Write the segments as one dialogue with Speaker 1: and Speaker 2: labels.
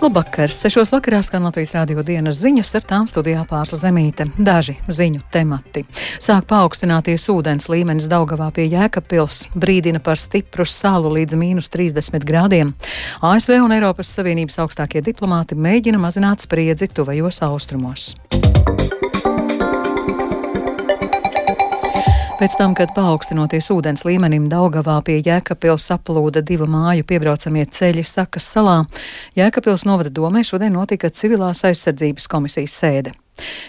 Speaker 1: Labvakar! Sešos vakarā skan Latvijas rādio dienas ziņas, ar tām studijā pārsla zemīte. Daži ziņu temati. Sāk paaugstināties ūdens līmenis Daugavā pie Jēkabpils, brīdina par stipru salu līdz mīnus 30 grādiem. ASV un Eiropas Savienības augstākie diplomāti mēģina mazināt spriedzi tuvajos austrumos. Pēc tam, kad paaugstinoties ūdens līmenim Daugavā pie Jēkabpils saplūda divu māju piebraucamie ceļi Sakas salā, Jēkabpils novada domē šodien notika civilās aizsardzības komisijas sēde.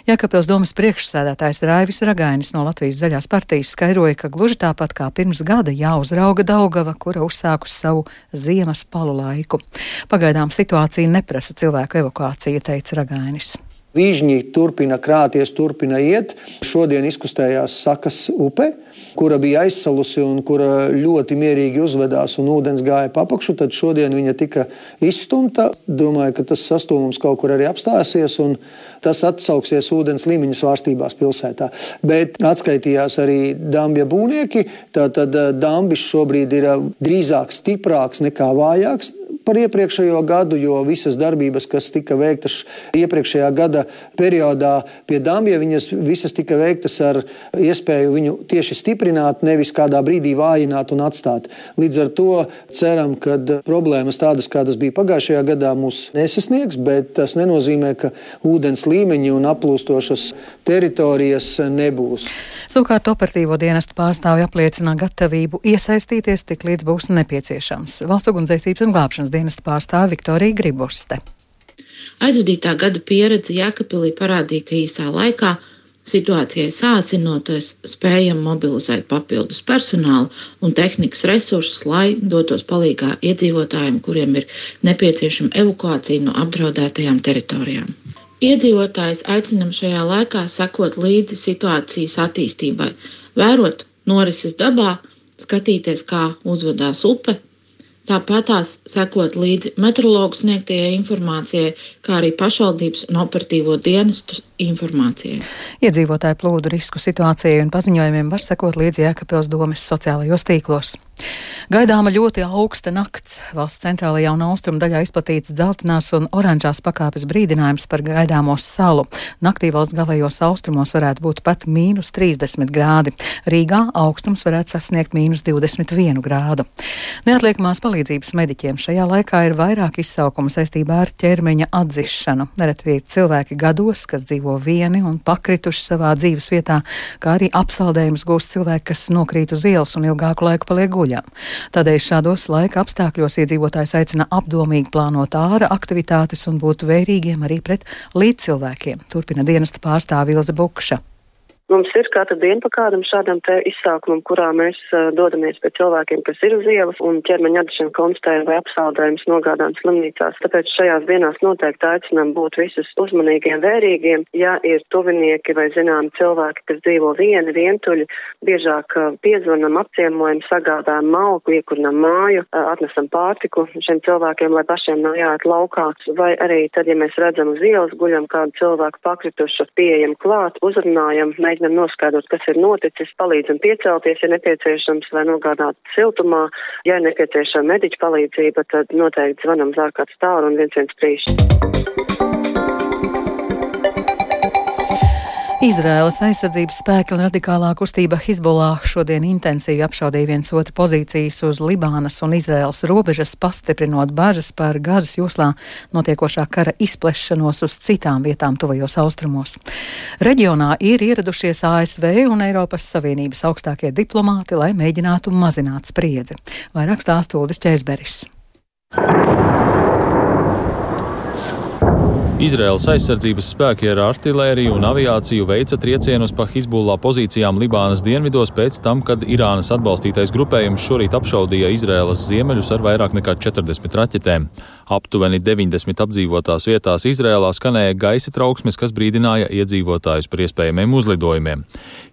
Speaker 1: Jēkabpils domas priekšsēdētājs Raivis Ragainis no Latvijas zaļās partijas skaidroja, ka gluži tāpat kā pirms gada jāuzrauga Daugava, kura uzsākus savu ziemas palu laiku. Pagaidām situācija neprasa cilvēku evakuāciju, teica Ragainis.
Speaker 2: Vīžņi turpina krāties, turpina iet. Šodien izkustējās Sakas upe, kura bija aizsalusi un kura ļoti mierīgi uzvedās un ūdens gāja pa apakšu. Tad šodien viņa tika izstumta. Domāju, ka tas sastūmums kaut kur arī apstāsies. Tas atsauksies ūdens līmeņa svārstībās pilsētā. Bet atskaitījās arī dambja būvnieki. Tātad dambis šobrīd ir drīzāk stiprāks nekā vājāks par iepriekšējo gadu, jo visas darbības, kas tika veiktas iepriekšējā gada periodā pie dambja, viņas visas tika veiktas ar iespēju viņu tieši stiprināt, nevis kādā brīdī vājināt un atstāt. Līdz ar to ceram, ka problēmas tādas, kādas bija pagājušajā gadā, mūs nesasniegs, bet tas nenozīmē, ka ūdens līmeņi un aplūstošas teritorijas nebūs.
Speaker 1: Savukārt operatīvo dienestu pārstāvji apliecina gatavību iesaistīties tik līdz būs nepieciešams. Valsts ugunsdzēsības un glābšanas dienesta pārstāve Viktorija Gribuste.
Speaker 3: Aizvadītā gada pieredze Jēkabpilī parādīja, ka īsā laikā situācijai sāsinoties spējam mobilizēt papildus personālu un tehnikas resursus, lai dotos palīgā iedzīvotājiem, kuriem ir nepieciešama evakuācija no apdraudētajām teritorijām. Iedzīvotājs aicinam šajā laikā sekot līdzi situācijas attīstībai, vērot norises dabā, skatīties, kā uzvedās upe, tāpat tās sekot līdzi meteorologu sniegtajai informācijai, kā arī pašvaldības un operatīvo dienestu informācijai.
Speaker 1: Iedzīvotāju plūdu risku situācijai un paziņojumiem var sekot līdzi Jēkabpils domas sociālajos tīklos. Gaidāma ļoti augsta nakts. Valsts centrālajā un austrumu daļā izplatīts dzeltenās un oranžās pakāpes brīdinājums par gaidāmo salu. Naktī valsts galējos austrumos varētu būt pat mīnus 30 grādi. Rīgā augstums varētu sasniegt mīnus 21 grādu. Neatliekamās palīdzības mediķiem šajā laikā ir vairāk izsaukumu saistībā ar ķermeņa atzišanu. Nereti ir cilvēki gados, kas dzīvo vieni un pakrituši savā dzīves vietā, kā arī apsaldējumus gūst cilvēki, kas nokrīt uz ielas un ilgāku laiku paliek guļām. Tādēļ šādos laika apstākļos iedzīvotājs aicina apdomīgi plānot āra aktivitātes un būt vērīgiem arī pret līdzcilvēkiem, turpina dienesta pārstāve Ilze Bukša.
Speaker 4: Mums ir katru dienu pa kādam šādam te izsākumam, kurā mēs uh, dodamies pie cilvēkiem, kas ir uz ielas un ķermeņa atdešana konstatējam vai apsaldējums nogādām slimnīcās. Tāpēc šajās dienās noteikti aicinām būt visus uzmanīgiem, vērīgiem. Ja ir tuvinieki vai zināmi cilvēki, kas dzīvo vieni, vientuļi, biežāk uh, piezvanam, apciemojam, sagādājam malku, iekurinam māju, uh, atnesam pārtiku šiem cilvēkiem, lai pašiem nav jāiet laukā. Vai arī tad, ja mēs redzam uz ielas guļam kādu cilvēku pakritušu, pieejam klāt, uzrunājam, mēģinām mēģinam noskaidrot, kas ir noticis, palīdzam piecelties, ja nepieciešams, vai nogādāt siltumā. Ja ir nepieciešama mediķa palīdzība, tad noteikti zvanam uz ārkārtas tālu un 113.
Speaker 1: Izraēlas aizsardzības spēki un radikālā kustība Hizbollah šodien intensīvi apšaudīja viens otru pozīcijas uz Libānas un Izraēlas robežas, pastiprinot bažas par gazas joslā notiekošā kara izplešanos uz citām vietām tuvajos austrumos. Reģionā ir ieradušies ASV un Eiropas Savienības augstākie diplomāti, lai mēģinātu mazināt spriedzi. Vairāk stāstūdis Ķēzberis.
Speaker 5: Izraels aizsardzības spēki ar artilēriju un aviāciju veica triecienus pa Hizbullah pozīcijām Libānas dienvidos pēc tam, kad Irānas atbalstītais grupējums šorīt apšaudīja Izraēlas ziemeļus ar vairāk nekā 40 raķetēm. Aptuveni 90 apdzīvotās vietās Izrēlā skanēja gaisa trauksmes, kas brīdināja iedzīvotājus par iespējamiem uzlidojumiem.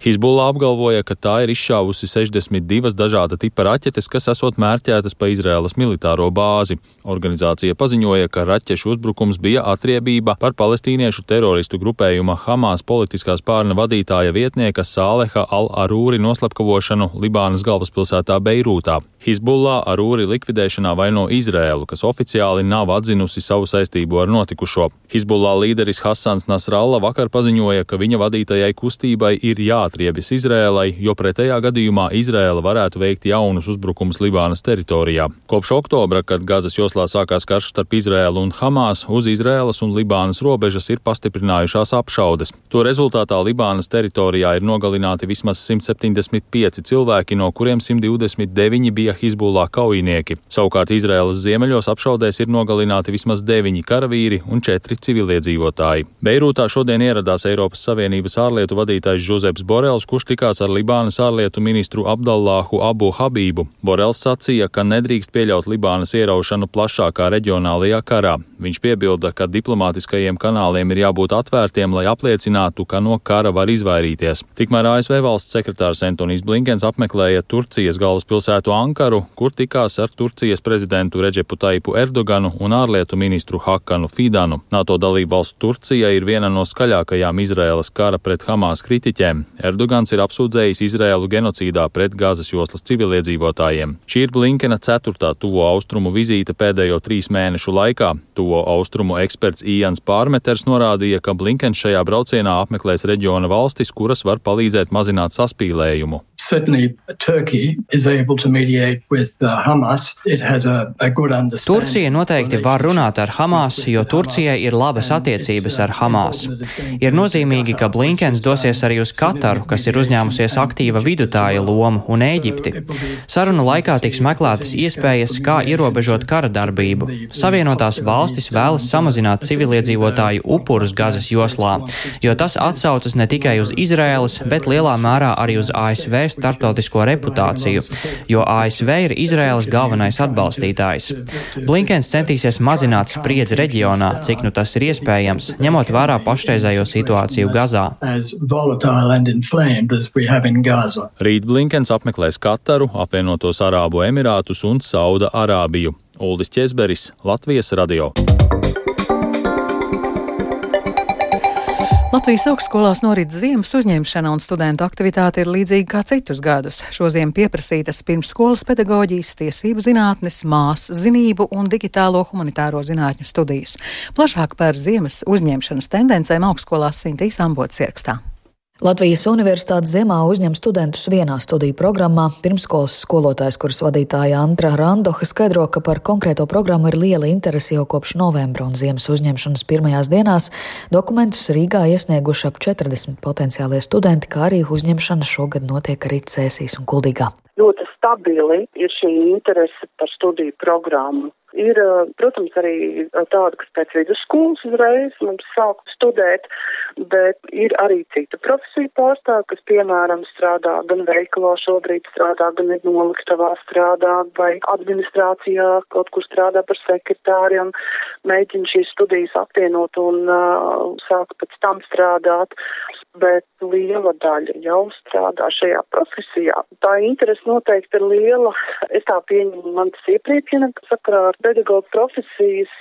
Speaker 5: Hizbullah apgalvoja, ka tā ir izšāvusi 62 dažāda tipa raķetes, kas esot mērķētas pa Izrēlas militāro bāzi. Organizācija paziņoja, ka raķešu uzbrukums bija atriebība par palestīniešu teroristu grupējuma Hamas politiskās pārna vadītāja vietnieka Sāleha al-Arūri noslapkavošanu Libānas galvaspilsētā Beirūtā. Hizbullah Arūri likvidēšanā vaino Izrēlu, kas oficiāli nav atzinusi savu saistību ar notikušo. Hizbullah līderis Hassans Nasralla vakar paziņoja, ka viņa vadītajai kustībai ir jāatriebjas Izrēlai, jo pretējā gadījumā Izrēla varētu veikt jaunus uzbrukumus Libānas teritorijā. Kopš oktobra, kad Gazas joslā sākās karš starp Izrēlu un Hamas, uz Izrēlas un Libānas robežas ir pastiprinājušās apšaudes. To rezultātā Libānas teritorijā ir nogalināti vismaz 175 cilvēki, no kuriem 129 bija Hizbullah kaujinieki. Savukārt Izraēlas ziemeļos apšaudēs ir nogalināti vismaz 9 karavīri un 4 civiliedzīvotāji. Beirūtā šodien ieradās Eiropas Savienības ārlietu vadītājs Žuzeps Borels, kurš tikās ar Libānas ārlietu ministru Abdallāhu Abu Habību. Borels sacīja, ka nedrīkst pieļaut Libānas ieraušanu plašākā reģionālajā karā. Viņš piebilda, ka diplomātiskajiem kanāliem ir jābūt atvērtiem, lai apliecinātu, ka no kara var izvairīties. Tikmēr ASV valsts sekretārs Antonijs Blinkens apmeklēja Turcijas galvaspilsētu Ankaru, kur tikās ar Turcijas prezidentu Reģepu Taipu Erdoganu un ārlietu ministru Hakanu Fidanu. NATO dalību valsts Turcija ir viena no skaļākajām Izraēlas kara pret Hamas kritiķiem. Erdogans ir apsūdzējis Izraēlu genocīdā pret Gāzes joslas civiliedzīvotājiem. Šī ir Blinkena ceturtā tuvo austrumu vizīte pēdējo trīs mēnešu laikā. Tuvo austrumu eksperts Ijans Pārmeters norādīja, ka Blinkens šajā braucienā apmeklēs reģiona valstis, kuras var palīdzēt mazināt saspīlējumu.
Speaker 6: Turcija noteikti var runāt ar Hamas, jo Turcijai ir labas attiecības ar Hamas. Ir nozīmīgi, ka Blinkens dosies arī uz Kataru, kas ir uzņēmusies aktīva vidutāja lomu, un Ēģipti. Sarunu laikā tiks meklētas iespējas, kā ierobežot kara darbību. Savienotās valstis vēlas samazināt civiliedzīvotāju upurus Gazas joslā, jo tas atsaucas ne tikai uz Izraēlas, bet lielā mērā arī uz ASV starptautisko reputāciju, jo ASV ir Izraēlas galvenais atbalstītājs. Blinkens centīsies mazināt spriedzi reģionā, cik nu tas ir iespējams, ņemot vērā pašreizējo situāciju Gazā.
Speaker 5: Rīt Blinkens apmeklēs Kataru, apvienotos Arābu Emirātus un Sauda Arābiju. Uldis Česberis, Latvijas radio.
Speaker 1: Latvijas augstskolās norit ziemas uzņemšana un studentu aktivitāte ir līdzīga kā citus gadus. Šoziem pieprasītas pirmsskolas pedagoģijas, tiesību zinātnes, māsu zinību un digitālo humanitāro zinātņu studijas. Plašāk par ziemas uzņemšanas tendencēm augstskolās Sintīs Ambots ierakstā.
Speaker 7: Latvijas Universitātes ziemā uzņem studentus vienā studiju programmā. Pirmskolas skolotājs, kuras vadītāja Antra Randoha skaidro, ka par konkrēto programmu ir liela interese jau kopš novembra un ziemas uzņemšanas pirmajās dienās. Dokumentus Rīgā iesnieguši ap 40 potenciālie studenti, kā arī uzņemšana šogad notiek arī Cēsīs un Kuldīgā.
Speaker 4: Ļoti stabili ir šī interese par studiju programmu. Ir, protams, arī tāda, kas pēc vidusskolas uzreiz mums sāk studēt, bet ir arī cita profesija pārstāv, kas, piemēram, strādā gan veikalā šobrīd strādā, gan ir noliktavā strādā, vai administrācijā kaut kur strādā par sekretāriem, mēģina šīs studijas apvienot un uh, sāk pēc tam strādāt bet liela daļa jau strādā šajā profesijā. Tā interese noteikti ir liela. Es tā pieņemu man tas iepriekšina, ka sakarā ar pedagoģu profesijas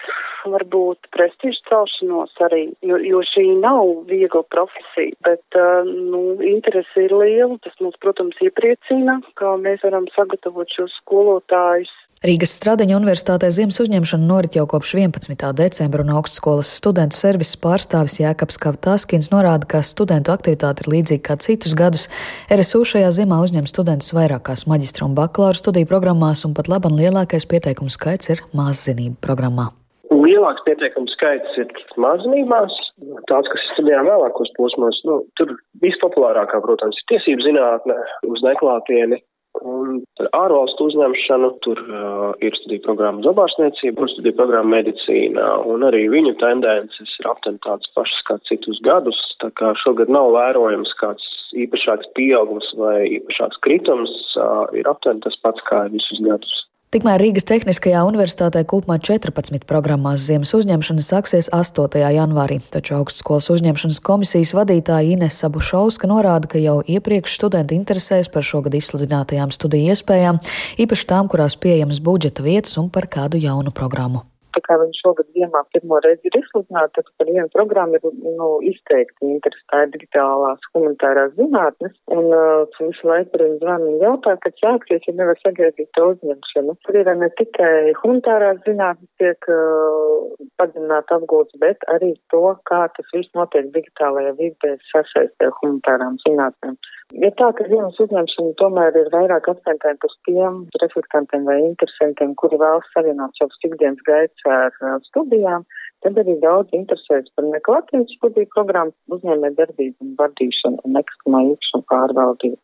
Speaker 4: varbūt prestižu celšanos arī, jo, jo šī nav viegla profesija, bet, uh, nu, interese ir liela. Tas mums, protams, iepriecina, kā mēs varam sagatavot šos skolotājus
Speaker 7: Rīgas Stradiņa universitātē ziemas uzņemšana norit jau kopš 11. decembra, un augstskolas studentu servises pārstāvis Jēkabs Kavtaskins norāda, ka studentu aktivitāte ir līdzīga kā citus gadus. RSU šajā ziemā uzņem studentus vairākās maģistra un bakalaura studiju programmās, un pat laban lielākais pieteikumu skaits ir māszinību programmā.
Speaker 8: Lielāks pieteikumu skaits ir māksliniekās, tāds, kas studējām vēlākos posmos. Nu, tur vispopulārākā, protams, ir tiesību zinātne uz neklātieni, Un par ārvalstu uzņemšanu tur uh, ir studiju programma zabārsniecība un studiju programma medicīnā, un arī viņu tendences ir aptuveni tādas pašas kā citus gadus, tā kā šogad nav vērojams kāds īpašāks pieaugums vai īpašāks kritums, uh, ir aptuveni tas pats kā visus gadus.
Speaker 7: Tikmēr Rīgas Tehniskajā universitātē kopumā 14 programmās ziemas uzņemšana sāksies 8. janvārī, taču augstskolas uzņemšanas komisijas vadītāja Inesa Bušauska norāda, ka jau iepriekš studenti interesēs par šogad izsludinātajām studiju iespējām, īpaši tām, kurās pieejamas budžeta vietas un par kādu jaunu programmu.
Speaker 9: Tā kā viņi šogad ziemā pirmo reizi ir izsludināti, tad par vienu programmu ir nu, izteikti ir digitālās humanitārās zinātnes. Un uh, visu laiku viņi zvana un jautā, kad sāksies, ja nevar sagaidīt to uzņemšanu. Tur ir ne tikai humanitārās zinātnes tiek uh, padziļināti apgūts, bet arī to, kā tas viss notiek digitālajā vidē sasaistē humanitārām zinātnēm. Ja tā, ka ziemas uzņemšana tomēr ir vairāk akcentēta uz tiem reflektantiem vai interesantiem, kuri vēlas savienot savus ikdienas gaitas ar studijām, tad arī daudz interesēs par neklātienes studiju programmu, uzņēmē darbību un vadīšanu un nekustamā īpašuma pārvaldību.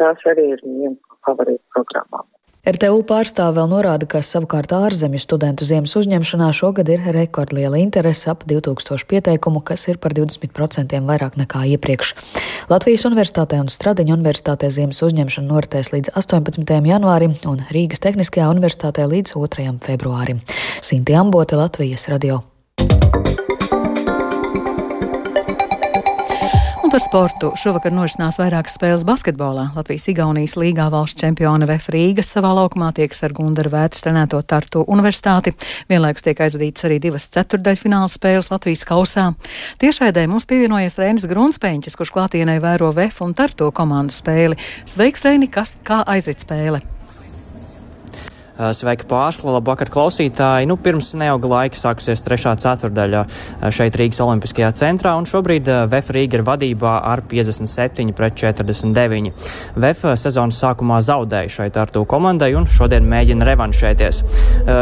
Speaker 9: Tās arī ir viens no favorītu programmām.
Speaker 7: RTU pārstāve vēl norāda, ka savukārt ārzemju studentu ziemas uzņemšanā šogad ir rekordliela interese ap 2000 pieteikumu, kas ir par 20% vairāk nekā iepriekš. Latvijas Universitātē un Stradiņa Universitātē ziemas uzņemšana noritēs līdz 18. janvārim un Rīgas Tehniskajā universitātē līdz 2. februārim. Sinti Ambote, Latvijas radio.
Speaker 1: Par sportu. Šovakar norisinās vairākas spēles basketbolā. Latvijas-Igaunijas līgā valsts čempiona VF Rīgas savā laukumā tiekas ar Gundaru Vētras trenēto Tartu universitāti. Vienlaikus tiek aizvadītas arī divas ceturdaļfināla spēles Latvijas kausā. Tiešraidē mums pievienojies Rēnis Grunspēņķis, kurš klātienē vēro VF un Tartu komandu spēli. Sveiks, Rēni, kas kā aizrit spēle?
Speaker 6: Eh, sveiki, pārsla, labvakar, klausītāji! Nu, pirms neauga laika sākusies trešā ceturdaļa eh, šeit Rīgas Olimpiskajā centrā, un šobrīd eh, VF Rīga ir vadībā ar 57 pret 49. VF sezonas sākumā zaudēja šeit ar to komandai, un šodien mēģina revanšēties.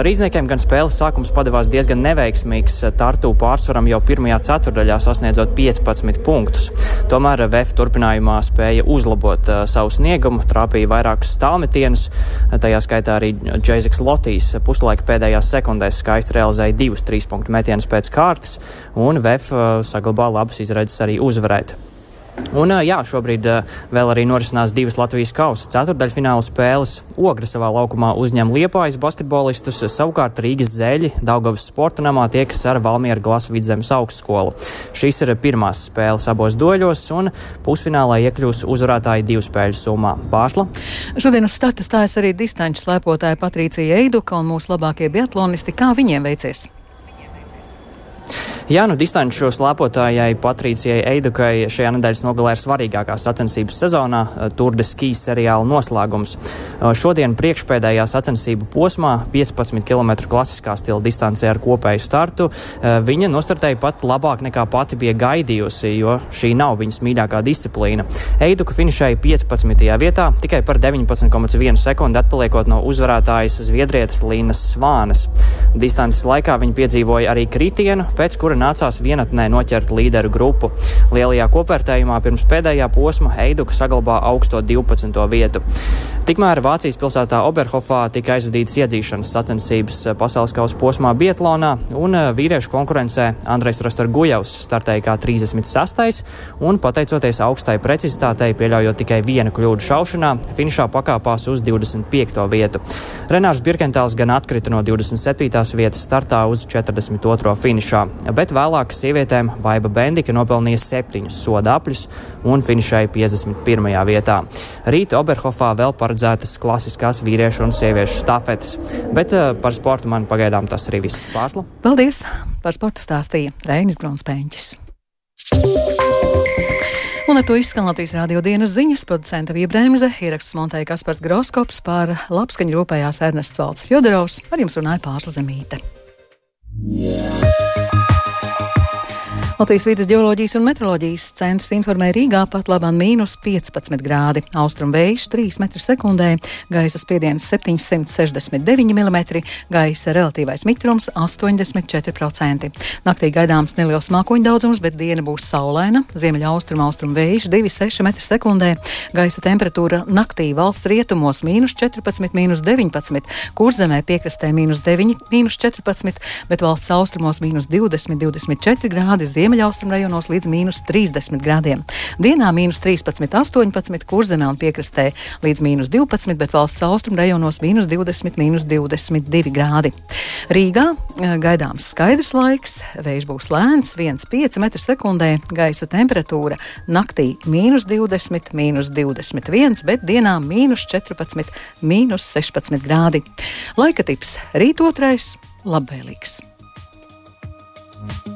Speaker 6: Rīdzniekiem gan spēles sākums padevās diezgan neveiksmīgs, Tartu pārsvaram jau pirmajā ceturdaļā sasniedzot 15 punktus. Tomēr VF turpinājumā spēja uzlabot savu sniegumu, trāpīja vairākus stāvmetienus, tajā skaitā arī Džeizeks Lotīs puslaika pēdējās sekundēs skaisti realizēja divus trīs punktu metienus pēc kārtas, un VF uh, saglabā labas izredzes arī uzvarēt. Un, jā, šobrīd vēl arī norisinās divas Latvijas kausa ceturdaļfināla spēles. Ogra savā laukumā uzņem Liepājas basketbolistus, savukārt Rīgas zeļi Daugavas sporta namā tiekas ar Valmieru Glasu vidzemes augstskolu. Šīs ir pirmās spēles abos doļos, un pusfinālā iekļūs uzvarētāji divu spēļu summā. Pārsla?
Speaker 1: Šodien uz starta stājas arī distanču slēpotāja Patricija Eiduka un mūsu labākie biatlonisti. Kā viņiem veicies?
Speaker 6: Jā, nu distanču slēpotājai Patricijai Eidukai šajā nedēļas nogalē ir svarīgākās sacensības sezonā eh, - Tour de Ski seriāla noslēgums. Eh, šodien priekšpēdējā sacensību posmā 15 km klasiskā stila distancē ar kopēju startu. Eh, viņa nostartēja pat labāk nekā pati bija gaidījusi, jo šī nav viņas mīļākā disciplīna. Eiduka finišēja 15. vietā, tikai par 19,1 sekundi atpaliekot no uzvarētājas Zviedrietes Līnas Svānes. Distances laikā viņa piedzīvoja arī kritienu, pēc kura kura nācās vienatnē noķert līderu grupu. Lielajā kopvērtējumā pirms pēdējā posma Heiduka saglabā augsto 12. vietu. Tikmēr Vācijas pilsētā Oberhofā tika aizvadītas iedzīšanas sacensības pasaules kausa posmā Bietlānā, un vīriešu konkurencē Andrejs Rastargujevs startēja kā 36. un, pateicoties augstai precizitātei, pieļaujot tikai vienu kļūdu šaušanā, finišā pakāpās uz 25. vietu. Renārs Birkentāls gan atkrita no 27. vietas startā uz 42. finišā, bet vēlāk sievietēm Baiba Bendika nopelnīja septiņus sodāpļus un finišēja 51. vietā. Rīt Oberhofā vēl par paredzētas klasiskās vīriešu un sieviešu stafetes. Bet uh, par sportu man pagaidām tas arī viss pārsla.
Speaker 1: Paldies! Par sportu stāstīja Reinis Gronspēņķis. Un ar to izskan Latvijas rādio dienas ziņas producenta Viebrēmze, ieraksts montēja Kaspars Groskops par labskaņu rūpējās Ernests Valds Fjodorovs, ar jums runāja Pārsla Zemīte. Yeah. Latvijas vidas geoloģijas un meteoroloģijas centrs informē Rīgā pat labāk mīnus 15 grādi, austrumu vējš 3 m2, gaisa spiediens 769 mm, gaisa relatīvais mitrums 84%. Naktī gaidāms neliels mākoņu daudzums, bet diena būs saulaina, ziemeļa austrumu austrumu vējš 2,6 m2, gaisa temperatūra naktī valsts rietumos mīnus 14, mīnus 19, kurzemē piekrastē mīnus 9, mīnus 14, bet valsts austrumos mīnus 20, 24 grādi ziemeļaustrumu rajonos līdz mīnus 30 grādiem. Dienā mīnus 13, 18, kurzemē un piekrastē līdz mīnus 12, bet valsts austrumu rajonos mīnus 20, mīnus 22 grādi. Rīgā eh, gaidāms skaidrs laiks, vējš būs lēns, 1,5 m2, gaisa temperatūra naktī mīnus 20, mīnus 21, bet dienā mīnus 14, mīnus 16 grādi. Laika tips rīt otrais labvēlīgs.
Speaker 10: thank you